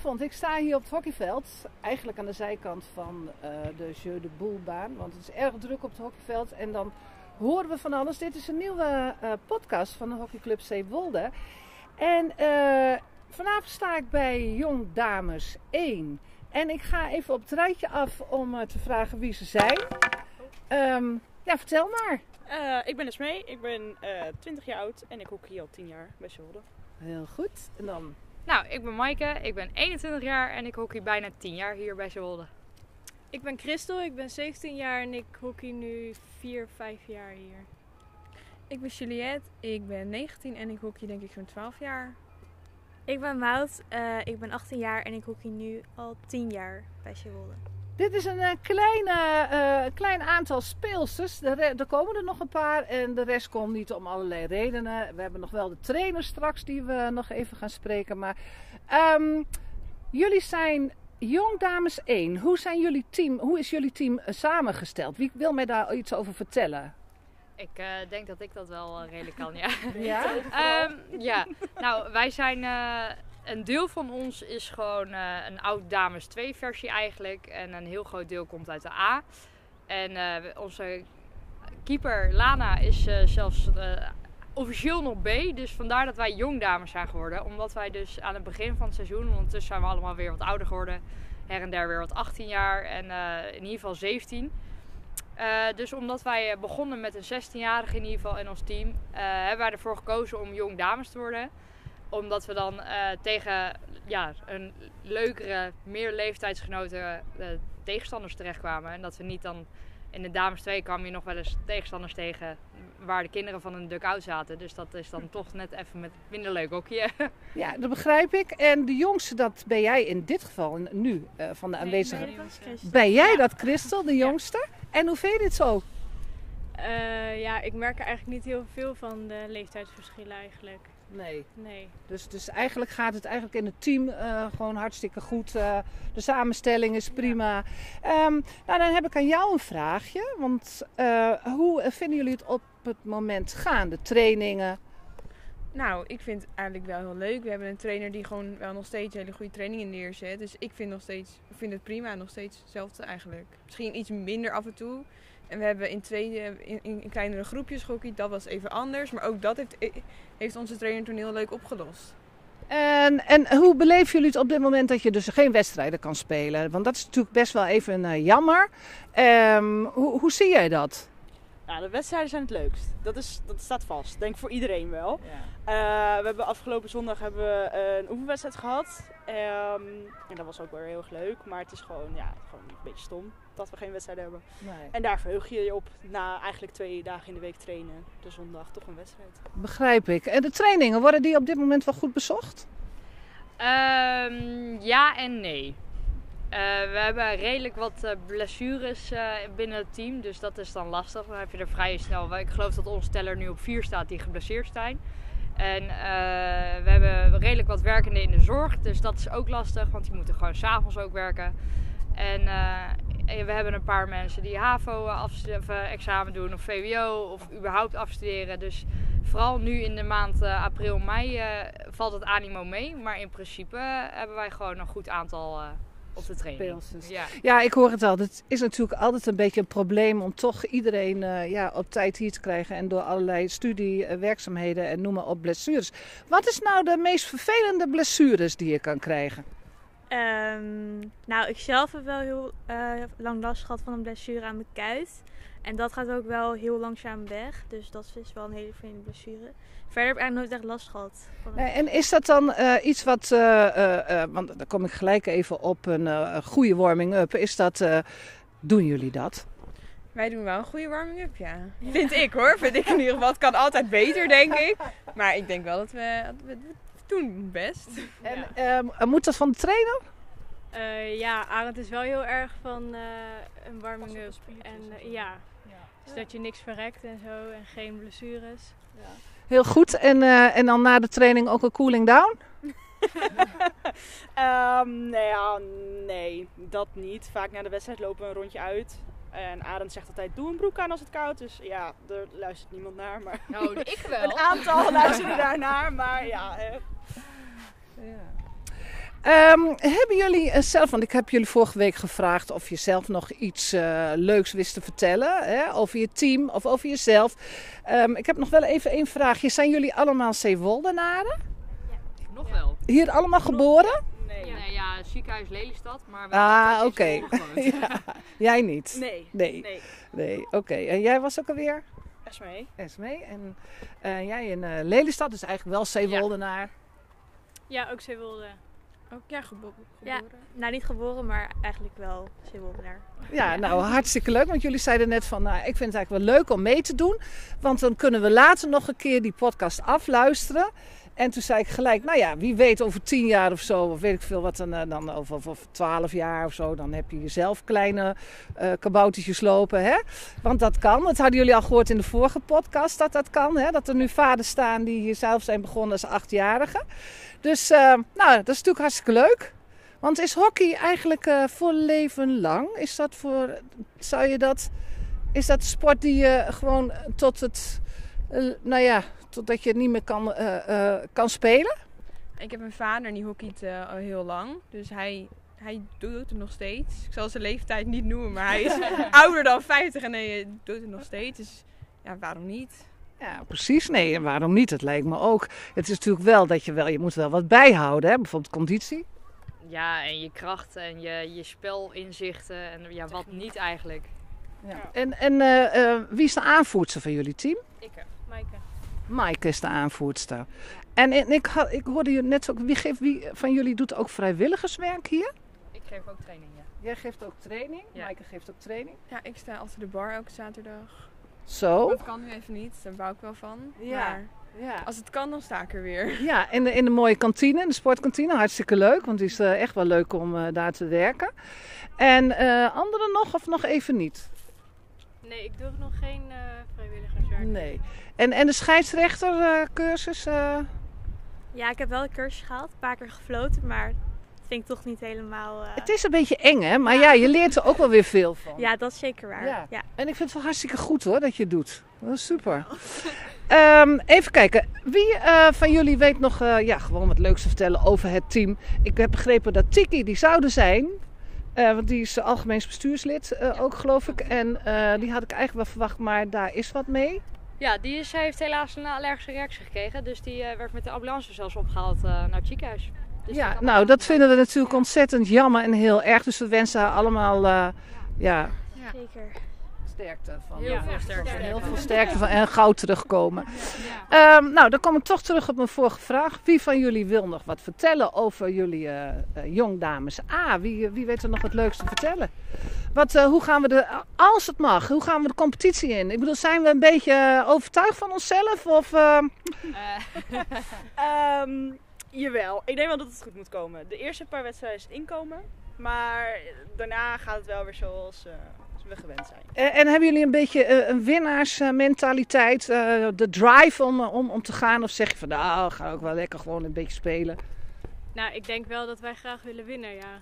Goedenavond, ik sta hier op het hockeyveld. Eigenlijk aan de zijkant van uh, de Jeu de Boelbaan. Want het is erg druk op het hockeyveld. En dan horen we van alles. Dit is een nieuwe uh, podcast van de hockeyclub Zeewolde. En uh, vanavond sta ik bij Jong Dames 1. En ik ga even op het rijtje af om te vragen wie ze zijn. Um, ja, vertel maar. ik ben Esmee, ik ben 20 jaar oud en ik hockey al 10 jaar bij Zeewolde. Heel goed. En dan nou, ik ben Maaike, ik ben 21 jaar en ik hockey bijna 10 jaar hier bij Zwolle. Ik ben Christel, ik ben 17 jaar en ik hockey nu 4, 5 jaar hier. Ik ben Juliette, ik ben 19 en ik hockey denk ik zo'n 12 jaar. Ik ben Mout, uh, ik ben 18 jaar en ik hockey nu al 10 jaar bij Zwolle. Dit is een uh, kleine, uh, klein aantal speelsters. Er, komen er nog een paar en de rest komt niet om allerlei redenen. We hebben nog wel de trainer straks die we nog even gaan spreken. Maar um, jullie zijn Jong Dames 1. Hoe, zijn jullie team, hoe is jullie team uh, samengesteld? Wie wil mij daar iets over vertellen? Ik uh, denk dat ik dat wel uh, redelijk kan, ja. Ja? um, ja, nou wij zijn een deel van ons is gewoon uh, een oud dames 2 versie eigenlijk. En een heel groot deel komt uit de A. En uh, onze keeper Lana is uh, zelfs officieel nog B. Dus vandaar dat wij jong dames zijn geworden. Omdat wij dus aan het begin van het seizoen, ondertussen zijn we allemaal weer wat ouder geworden. Her en der weer wat 18 jaar en in ieder geval 17. dus omdat wij begonnen met een 16-jarige in ieder geval in ons team, hebben wij ervoor gekozen om jong dames te worden omdat we dan uh, tegen ja, een leukere, meer leeftijdsgenoten uh, tegenstanders terechtkwamen. En dat we niet dan in de dames 2 kwam je nog wel eens tegenstanders tegen waar de kinderen van een duck-out zaten. Dus dat is dan toch net even met minder leuk hokje. Ja, dat begrijp ik. En de jongste, dat ben jij in dit geval nu uh, van de aanwezigen. Nee, ben jij dat, Christel, de jongste? Ja. En hoe vind je dit zo? Uh, ja, ik merk er eigenlijk niet heel veel van de leeftijdsverschillen eigenlijk. Nee. nee. Dus, dus eigenlijk gaat het eigenlijk in het team uh, gewoon hartstikke goed. Uh, de samenstelling is prima. Ja. Um, nou, dan heb ik aan jou een vraagje. Want uh, hoe vinden jullie het op het moment gaan? De trainingen? Nou, ik vind het eigenlijk wel heel leuk. We hebben een trainer die gewoon wel nog steeds hele goede trainingen neerzet. Dus ik vind, nog steeds, vind het prima. Nog steeds hetzelfde eigenlijk. Misschien iets minder af en toe. En we hebben in, twee, in, in kleinere groepjes gehockeyd. Dat was even anders. Maar ook dat heeft, heeft onze trainer toen heel leuk opgelost. En, en hoe beleven jullie het op dit moment dat je dus geen wedstrijden kan spelen? Want dat is natuurlijk best wel even uh, jammer. Um, hoe, hoe zie jij dat? Ja, de wedstrijden zijn het leukst. Dat, is, dat staat vast. Denk voor iedereen wel. Ja. Uh, we hebben afgelopen zondag hebben we een oefenwedstrijd gehad. Um, en dat was ook wel heel erg leuk. Maar het is gewoon, ja, gewoon een beetje stom dat we geen wedstrijd hebben. Nee. En daar verheug je je op na eigenlijk twee dagen in de week trainen. De zondag toch een wedstrijd. Begrijp ik. En de trainingen, worden die op dit moment wel goed bezocht? Um, ja en nee. Uh, we hebben redelijk wat uh, blessures uh, binnen het team, dus dat is dan lastig. Dan heb je er vrij snel. Ik geloof dat onze teller nu op vier staat die geblesseerd zijn. En we hebben redelijk wat werkenden in de zorg, dus dat is ook lastig, want die moeten gewoon s'avonds ook werken. En we hebben een paar mensen die HAVO-examen doen of VWO of überhaupt afstuderen. Dus vooral nu in de maand april, mei valt het animo mee. Maar in principe hebben wij gewoon een goed aantal op de training. Ja. ja, ik hoor het al. Het is natuurlijk altijd een beetje een probleem om toch iedereen ja, op tijd hier te krijgen. En door allerlei studiewerkzaamheden en noem maar op blessures. Wat is nou de meest vervelende blessures die je kan krijgen? Um, nou, ik zelf heb wel heel uh, lang last gehad van een blessure aan mijn kuit. En dat gaat ook wel heel langzaam weg. Dus dat is wel een hele vervelende blessure. Verder heb ik eigenlijk nooit echt last gehad. En is dat dan uh, iets wat, uh, want dan kom ik gelijk even op een goede warming-up. Is dat, doen jullie dat? Wij doen wel een goede warming-up, ja. Vind ik hoor. Vind ik in ieder geval. Het kan altijd beter, denk ik. Maar ik denk wel dat we, dat we doen best. En ja. moet dat van de trainer? Uh, ja, Arend is wel heel erg van uh, een warming-up. En uh, ja, dus dat je niks verrekt en zo en geen blessures. Ja. Heel goed. En, en dan na de training ook een cooling down? um, nou ja, nee, dat niet. Vaak na de wedstrijd lopen we een rondje uit. En Arend zegt altijd: doe een broek aan als het koud is. Ja, er luistert niemand naar. Maar nou, ik wel. een aantal luisteren daarnaar, maar ja. ja. Ehm, hebben jullie eh, zelf, want ik heb jullie vorige week gevraagd of je zelf nog iets eh, leuks wist te vertellen hè, over je team of over jezelf. Ehm, ik heb nog wel even één vraagje. Zijn jullie allemaal Zeewoldenaren? Nog wel. Hier allemaal geboren? Ja, ziekenhuis Lelystad, maar wel Ah, oké. Ja, jij niet? Nee. Nee, Nee. nee. Oké. En jij was ook alweer? Esmee. Esmee. En eh, jij in eh, Lelystad, dus eigenlijk wel Zeewoldenaar. Ja, ook Zeewolde. Ook ja, gebo- Ja. geboren. Nou, niet geboren, maar eigenlijk wel Zeewoldenaar. Ja, nou hartstikke leuk. Want jullie zeiden net van, nou, ik vind het eigenlijk wel leuk om mee te doen. Want dan kunnen we later nog een keer die podcast afluisteren. En toen zei ik gelijk, nou ja, wie weet over tien jaar of zo, of weet ik veel wat, dan, eh, dan over, over twaalf jaar of zo, dan heb je jezelf kleine eh kaboutertjes lopen. Hè? Want dat kan. Dat hadden jullie al gehoord in de vorige podcast, dat dat kan. Hè? Dat er nu vaders staan die hier zelf zijn begonnen als achtjarigen. Dus, eh, nou, dat is natuurlijk hartstikke leuk. Want is hockey eigenlijk voor leven lang? Is dat voor, zou je dat, is dat sport die je gewoon tot het, nou ja, totdat je het niet meer kan, eh, eh, kan spelen? Ik heb een vader en die hockeyt eh, al heel lang. Dus hij, hij doet het nog steeds. Ik zal zijn leeftijd niet noemen, maar hij is ouder dan 50 en hij doet het nog steeds. Dus ja, waarom niet? Ja, precies. Nee, en waarom niet? Het lijkt me ook. Het is natuurlijk wel dat je wel, je moet wel wat bijhouden, hè? bijvoorbeeld conditie. Ja, en je kracht en je, je spelinzichten en ja, wat niet eigenlijk. Ja. En, en eh, eh, wie is de aanvoerster van jullie team? Ik, Maaike. Maaike is de aanvoerster. En, en ik, had, ik hoorde je net zo, wie, geeft, wie van jullie doet ook vrijwilligerswerk hier? ik geef ook training, ja. Jij geeft ook training. Ja. Maaike geeft ook training. Ja, ik sta achter de bar elke zaterdag. Zo. Dat kan nu even niet, daar bouw ik wel van. Ja. Maar Ja. als het kan, dan sta ik er weer. Ja, in de, in de mooie kantine, de sportkantine. Hartstikke leuk, want het is eh, echt wel leuk om eh, daar te werken. En eh anderen nog of nog even niet? Nee, ik doe nog geen eh. Nee. En, en de scheidsrechtercursus? eh Ja, ik heb wel een cursus gehaald, een paar keer gefloten, maar dat vind ik toch niet helemaal... eh, het is een beetje eng, hè? Maar ja, je leert er ook wel weer veel van. Ja, dat is zeker waar. Ja. Ja. En ik vind het wel hartstikke goed hoor, dat je het doet. Dat is super. Ehm, even kijken. Wie eh, van jullie weet nog eh, ja, gewoon wat leuks te vertellen over het team? Ik heb begrepen dat Tiki, die zouden zijn. Eh, want die is algemeens bestuurslid eh, ook, geloof ik. En eh, die had ik eigenlijk wel verwacht, maar daar is wat mee. Ja, die is, heeft helaas een allergische reactie gekregen. Dus die eh, werd met de ambulance zelfs opgehaald eh, naar het ziekenhuis. Dus ja, nou, dat vinden we natuurlijk ontzettend jammer en heel erg. Dus we wensen haar allemaal eh, ja, Zeker. Sterkte van. Heel Ja, veel ja, sterkte. Heel veel sterkte van en gauw terugkomen. Ja. Ehm, nou, dan kom ik toch terug op mijn vorige vraag. Wie van jullie wil nog wat vertellen over jullie eh eh, jongdames A? Wie, wie weet er nog het leukste vertellen? Wat, eh, hoe gaan we de, als het mag, hoe gaan we de competitie in? Ik bedoel, zijn we een beetje overtuigd van onszelf? Of, eh, Eh, Ehm, jawel, ik denk wel dat het goed moet komen. De eerste paar wedstrijden is het inkomen. Maar daarna gaat het wel weer zoals, eh, zoals we gewend zijn. en, en hebben jullie een beetje eh, een winnaarsmentaliteit? eh, de drive om, eh, om, om te gaan? Of zeg je van, nou, ga ook wel lekker gewoon een beetje spelen? Nou, ik denk wel dat wij graag willen winnen, ja.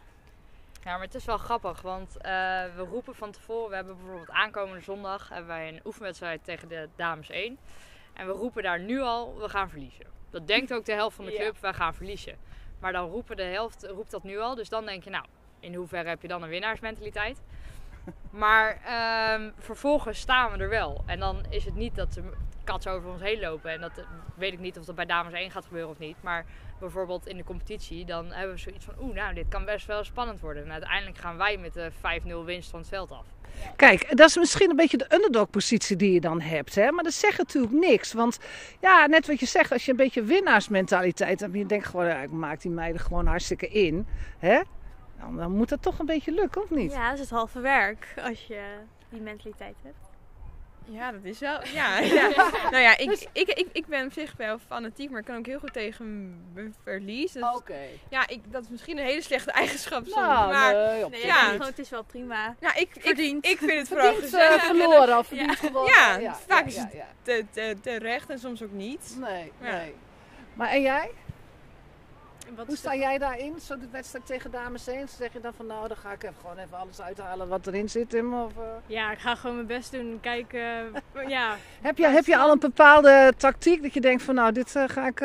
Ja, maar het is wel grappig, want eh, we roepen van tevoren, we hebben bijvoorbeeld aankomende zondag hebben wij een oefenwedstrijd tegen de dames 1. En we roepen daar nu al, we gaan verliezen. Dat denkt ook de helft van de Ja. club, wij gaan verliezen. Maar dan roepen de helft, roept dat nu al, dus dan denk je, nou, in hoeverre heb je dan een winnaarsmentaliteit? Maar ehm, vervolgens staan we er wel. En dan is het niet dat de kats over ons heen lopen. En dat eh, weet ik niet of dat bij dames 1 gaat gebeuren of niet. Maar bijvoorbeeld in de competitie, dan hebben we zoiets van, oeh, nou, dit kan best wel spannend worden. En uiteindelijk gaan wij met de 5-0 winst van het veld af. Kijk, dat is misschien een beetje de underdog-positie die je dan hebt. Hè? Maar dat zegt natuurlijk niks. Want ja, net wat je zegt, als je een beetje winnaarsmentaliteit hebt. Je denkt gewoon, ja, ik maak die meiden gewoon hartstikke in. Hè? Dan, dan moet dat toch een beetje lukken, of niet? Ja, dat is het halve werk als je die mentaliteit hebt. Ja, dat is wel. Ja, ja. nou ja, ik, ik, ik, ik ben op zich wel fanatiek, maar ik kan ook heel goed tegen mijn verlies. Dus, Oké. Ja, ik, dat is misschien een hele slechte eigenschap soms. Nou, maar nee, op Nee, zich Ja. ja. niet. gewoon, het is wel prima. nou, ik, ik, ik vind het vooral eh, gezellig. en verloren of verdiend gewonnen. Ja, vaak is het- ja. te, te, terecht en soms ook niet. Nee, Ja. nee. Maar en jij? Wat Hoe sta jij daarin? Zo de wedstrijd tegen dames 1? Zeg je dan van nou, dan ga ik even gewoon even alles uithalen wat erin zit? Of, eh? Ja, ik ga gewoon mijn best doen. Kijken. ja, Heb je, heb je al een bepaalde tactiek dat je denkt van nou, dit eh, ga ik...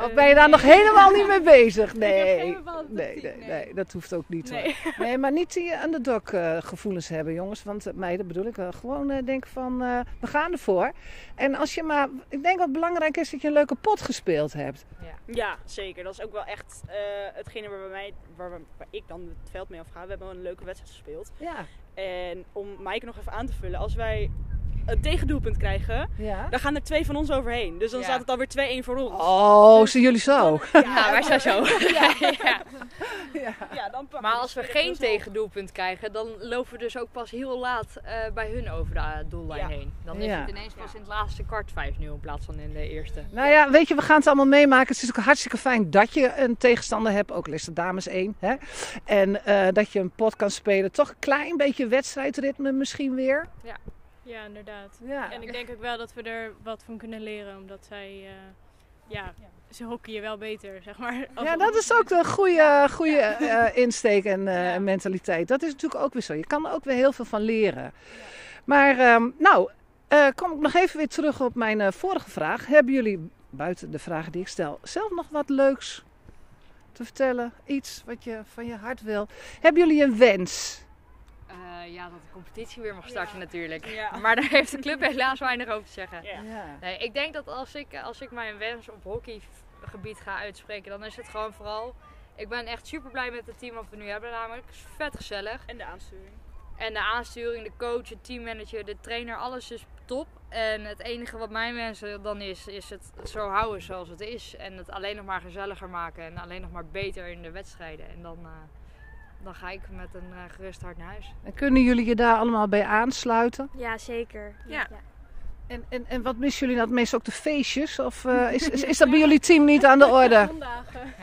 Of ben je daar nog helemaal niet mee bezig? Nee. Nee, nee, nee. nee, dat hoeft ook niet. hoor. Nee. Nee, maar niet die underdog eh, gevoelens hebben, jongens. Want eh, meiden bedoel ik wel. Gewoon eh, denken van, eh, we gaan ervoor. En als je maar... Ik denk wat belangrijk is dat je een leuke pot gespeeld hebt. Ja, zeker. Dat is ook wel echt eh, hetgene waar, bij mij, waar, waar ik dan het veld mee afga. We hebben wel een leuke wedstrijd gespeeld. Ja. En om Maaike nog even aan te vullen. Als wij een tegendoelpunt krijgen, Ja. dan gaan er twee van ons overheen. Dus dan Ja. staat het alweer 2-1 voor ons. Oh, zijn jullie zo? Ja, wij zijn zo. ja. Ja, dan pakken Maar als we geen tegendoelpunt krijgen, dan lopen we dus ook pas heel laat eh, bij hun over de eh, doellijn Ja. heen. Dan is het ineens pas in het laatste kwart 5-0 in plaats van in de eerste. Nou ja, weet je, we gaan het allemaal meemaken. Het is ook hartstikke fijn dat je een tegenstander hebt. Ook al is de dames één. Hè? En eh, dat je een pot kan spelen. Toch een klein beetje wedstrijdritme misschien weer. Ja, inderdaad. Ja. En ik denk ook wel dat we er wat van kunnen leren, omdat zij, eh, ja, ze hockeyen wel beter, zeg maar. Ja, dat is ook een goede, goede eh, insteek en eh, mentaliteit. Dat is natuurlijk ook weer zo. Je kan er ook weer heel veel van leren. Maar ehm, nou, eh, kom ik nog even weer terug op mijn eh, vorige vraag. Hebben jullie, buiten de vragen die ik stel, zelf nog wat leuks te vertellen? Iets wat je van je hart wil? Hebben jullie een wens? Eh, ja, dat de competitie weer mag starten natuurlijk. Ja. Maar daar heeft de club helaas weinig over te zeggen. Ja. Nee, ik denk dat als ik, als ik mijn wens op hockeygebied ga uitspreken, dan is het gewoon vooral... Ik ben echt super blij met het team wat we nu hebben namelijk. Het is vet gezellig. En de aansturing. En de aansturing, de coach, de teammanager, de trainer, alles is top. En het enige wat mijn wensen dan is, is het zo houden zoals het is. En het alleen nog maar gezelliger maken en alleen nog maar beter in de wedstrijden. En dan, eh, dan ga ik met een eh, gerust hart naar huis. En kunnen jullie je daar allemaal bij aansluiten? Ja, zeker. Ja. En, en, en wat missen jullie dan het meest ook de feestjes? Of eh, is, is, is dat bij jullie team niet aan de orde?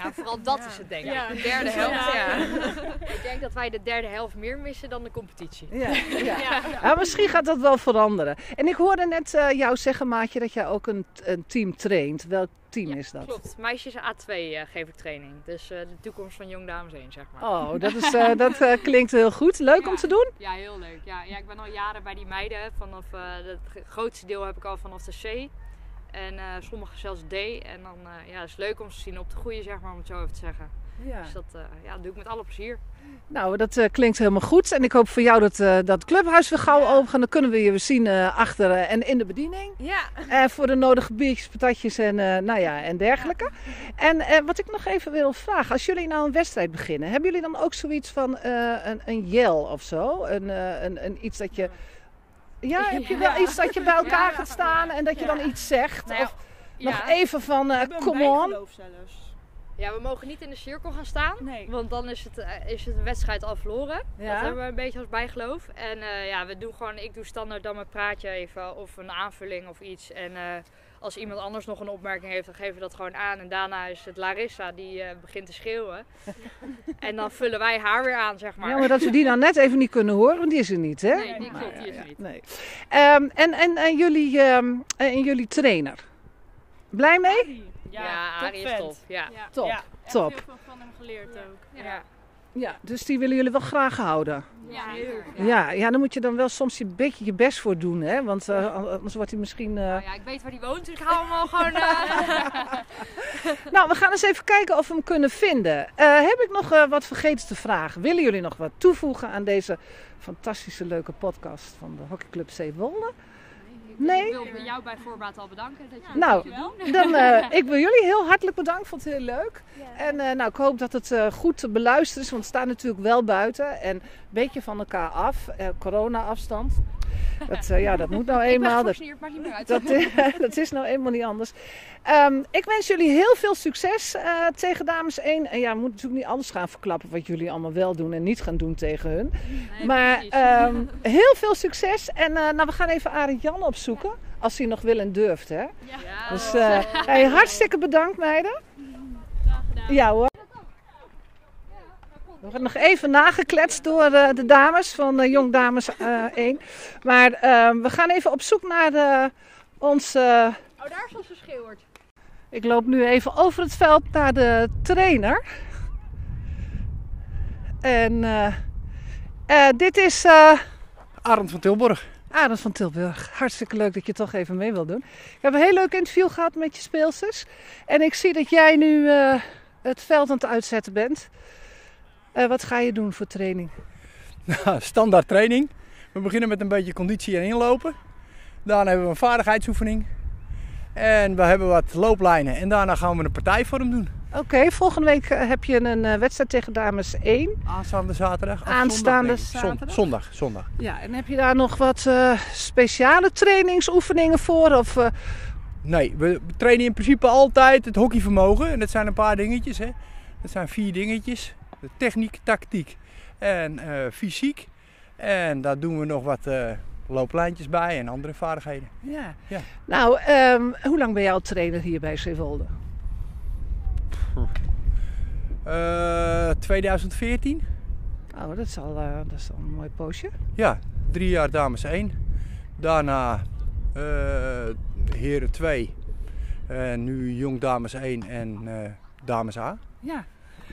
Ja, vooral dat is het denk ik. Ja. De derde helft, Ja. ja. ik denk dat wij de derde helft meer missen dan de competitie. Ja, ja. Ja, misschien gaat dat wel veranderen. En ik hoorde net eh, jou zeggen, Maatje, dat jij ook een, een team traint. Welk team Ja, is dat? Klopt, meisjes A2 eh, geef ik training. Dus eh, de toekomst van Jong Dames 1, zeg maar. Oh, dat, is, eh, dat klinkt heel goed. Leuk om te doen? Ja, heel leuk. Ja, ja, ik ben al jaren bij die meiden. Vanaf, het grootste deel heb ik al vanaf de C. En sommige zelfs D. En dan ja, het is leuk om te zien op de goede, zeg maar, om het zo even te zeggen. Ja. Dus dat, eh, ja, dat doe ik met alle plezier. Nou, dat eh, klinkt helemaal goed. En ik hoop voor jou dat eh, dat clubhuis weer gauw open gaat. Dan kunnen we je weer zien achter en in de bediening. Ja. Voor de nodige biertjes, patatjes en, nou ja, en dergelijke. En wat ik nog even wil vragen. Als jullie nou een wedstrijd beginnen. Hebben jullie dan ook zoiets van een, een yell of zo? Een, een, een iets dat je... Ja, heb je wel iets dat je bij elkaar gaat staan en dat je dan iets zegt? Nou ja, of nog even van, come on. zelfs. Ja, we mogen niet in de cirkel gaan staan. Nee. Want dan is het, eh, is het de wedstrijd al verloren. Ja. Dat hebben we een beetje als bijgeloof. En eh, ja, we doen gewoon, ik doe standaard dan mijn praatje even of een aanvulling of iets. En eh, als iemand anders nog een opmerking heeft, dan geven we dat gewoon aan. En daarna is het Larissa die begint te schreeuwen. en dan vullen wij haar weer aan, zeg maar. Jammer dat we die nou net even niet kunnen horen, want die is er niet, hè? Nee, die klopt, die is er niet. Nee. Ehm, en, en, en, jullie, ehm, en jullie trainer? Blij mee? Ja, Arie is top. Ja. Ja. Top, Ja, top. heel veel van hem geleerd ook. Ja. Ja, dus die willen jullie wel graag houden. Ja, Ja, ja, daar moet je dan wel soms een beetje je best voor doen, hè? Want eh, anders wordt hij misschien... eh, Nou ja, ik weet waar die woont, dus ik hou hem al gewoon... eh, Nou, we gaan eens even kijken of we hem kunnen vinden. Eh, heb ik nog eh, wat vergeten te vragen? Willen jullie nog wat toevoegen aan deze fantastische leuke podcast van de Hockeyclub Zeewolde? Nee? Ik wil jou bij voorbaat al bedanken. Dat je Nou. Dan, eh, ik wil jullie heel hartelijk bedanken. Vond het heel leuk. En eh, nou, ik hoop dat het eh, goed te beluisteren is. Want we staan natuurlijk wel buiten. En een beetje van elkaar af. Eh, Corona-afstand. Dat, eh, ja, dat moet nou eenmaal. Dat, gevaccineerd, maakt niet meer uit. dat, is- dat is nou eenmaal niet anders. Ehm, ik wens jullie heel veel succes eh, tegen dames 1. En ja, we moeten natuurlijk niet alles gaan verklappen wat jullie allemaal wel doen en niet gaan doen tegen hun. Nee, maar ehm, heel veel succes. En eh, nou, we gaan even Arie Jan opzoeken. Als hij nog wil en durft, hè. Ja. Dus eh, hey, hartstikke bedankt, meiden. Graag gedaan. Ja hoor. We worden nog even nagekletst door eh, de dames van eh, Jong Dames eh 1. Maar ehm, we gaan even op zoek naar de, ons... eh, Oh, daar is onze schreeuwert. ik loop nu even over het veld naar de trainer. En eh, eh, dit is... eh, Arend van Tilburg. Arend van Tilburg, hartstikke leuk dat je toch even mee wil doen. Ik heb een heel leuk interview gehad met je speelsters. En ik zie dat jij nu uh, het veld aan het uitzetten bent. Uh, wat ga je doen voor training? Nou, standaard training. We beginnen met een beetje conditie en inlopen. Daarna hebben we een vaardigheidsoefening. En we hebben wat looplijnen. En daarna gaan we een partijvorm doen. Oké, volgende week eh, heb je een uh, wedstrijd tegen dames 1. Aanstaande zaterdag. Aanstaande zondag, zaterdag? Zondag, zondag. Ja, en heb je daar nog wat uh, speciale trainingsoefeningen voor? Of, Nee, we trainen in principe altijd het hockeyvermogen. En dat zijn een paar dingetjes. Hè. Dat zijn vier dingetjes. De techniek, tactiek en fysiek. En daar doen we nog wat looplijntjes bij en andere vaardigheden. Ja. ja. Nou, um, hoe lang ben jij al trainer hier bij Zeewolde? Uh, 2014. Oh, dat is, al, uh, dat is al een mooi poosje. Ja, drie jaar dames 1. Daarna uh, heren 2. En nu jong dames 1 en dames A. Ja.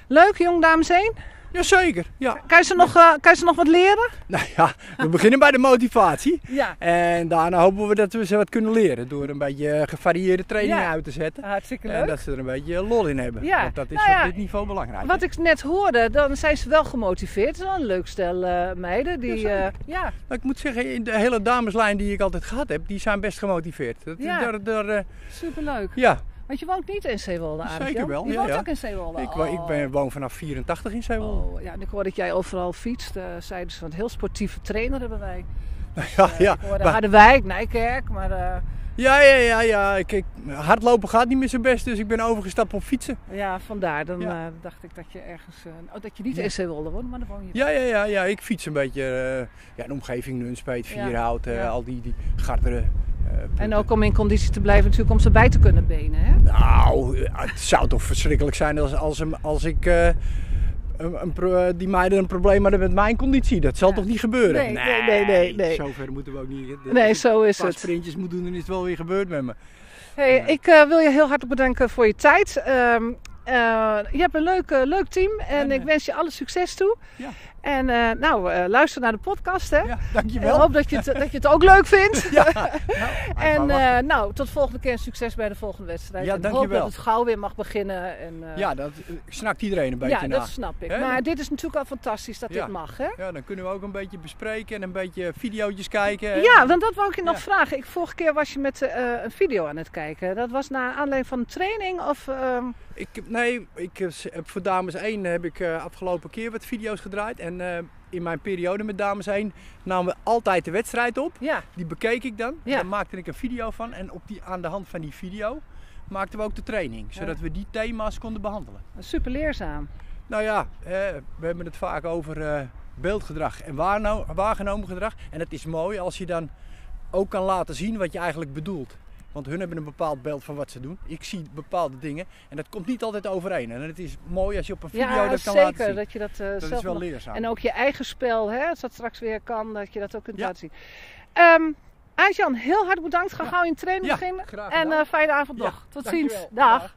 Leuk, jong dames 1? Jazeker, ja. Kan je, ze nog, uh, kan je ze nog wat leren? Nou ja, we beginnen bij de motivatie. Ja. En daarna hopen we dat we ze wat kunnen leren. Door een beetje gevarieerde trainingen ja. uit te zetten. Hartstikke leuk. En dat ze er een beetje lol in hebben. Ja. Want dat is nou ja, op dit niveau belangrijk. Wat ik net hoorde, dan zijn ze wel gemotiveerd. Het is wel een leuk stel uh, meiden. Die, uh, ja. Nou, ik moet zeggen, de hele dameslijn die ik altijd gehad heb, die zijn best gemotiveerd. Dat, ja. Door, door, Superleuk. Ja. Want je woont niet in Zeewolde, Arendt, Zeker wel. Je ja, woont ook in Zeewolde? Ik, oh. ik ben, woon vanaf 84 in Zeewolde. Oh, ja, en ik hoor dat jij overal fietst. Uh, zeiden ze, een heel sportieve trainer hebben wij. Dus, ja, uh, ja. Ik hoorde maar... Harderwijk, Nijkerk, maar... Uh... Ja, ja, ja, ja. Ik, ik, hardlopen gaat niet meer zo best, dus ik ben overgestapt op fietsen. Ja, vandaar. Dan ja. uh, dacht ik dat je ergens... Uh, oh, dat je niet ja. in Zeewolde woont, maar dan woon je... Ja, ja, ja, ja. Ik fiets een beetje uh, ja, de omgeving, Nunspeet, Vierhout, ja. al die, die garderen. Uh, en ook om in conditie te blijven natuurlijk om ze bij te kunnen benen, hè? Nou, het zou toch verschrikkelijk zijn als, als, als ik... Uh, een, een pro, die meiden een probleem hadden met mijn conditie. Dat zal ja. toch niet gebeuren? Nee, nee, nee. nee, nee. Zover moeten we ook niet. Dat nee, zo is het. Als sprintjes moet doen, dan is het wel weer gebeurd met me. Hey, ja. Ik uh, wil je heel hartelijk bedanken voor je tijd. Um, uh, je hebt een leuk, uh, leuk team en, en ik wens je alle succes toe. Ja. En uh, nou, uh, luister naar de podcast, hè? Ja, dankjewel. Ik hoop dat je het, dat je het ook leuk vindt. ja. Nou, en uh, nou, tot volgende keer succes bij de volgende wedstrijd. Ja, en dankjewel. Hoop dat het gauw weer mag beginnen. En, ja, dat snakt iedereen een beetje Ja, na. dat snap ik. He? Maar dit is natuurlijk al fantastisch dat ja. dit mag, hè? Ja, dan kunnen we ook een beetje bespreken en een beetje video's kijken. Ja, want dat wou ik je nog vragen. Ik, vorige keer was je met een video aan het kijken. Dat was naar aanleiding van een training of... Ik, nee, ik heb voor dames 1 heb ik afgelopen keer wat video's gedraaid. En uh, in mijn periode met dames 1 namen we altijd de wedstrijd op. Ja. Die bekeek ik dan. Ja. Daar maakte ik een video van. En op die, aan de hand van die video maakten we ook de training. Zodat ja. we die thema's konden behandelen. Super leerzaam. Nou ja, eh, we hebben het vaak over uh, beeldgedrag en waargenomen gedrag. En het is mooi als je dan ook kan laten zien wat je eigenlijk bedoelt. Want hun hebben een bepaald beeld van wat ze doen. Ik zie bepaalde dingen en dat komt niet altijd overeen. En het is mooi als je op een video ja, dat kan zeker, laten zien. dat je dat, uh, dat zelf is wel nog... leerzaam. En ook je eigen spel, hè, als dat straks weer kan, dat je dat ook kunt ja. laten zien. Um, Ajan, heel hartelijk bedankt. Ga ja. gauw in training ja, beginnen. Graag en uh, fijne avond nog. Tot ziens. Dag.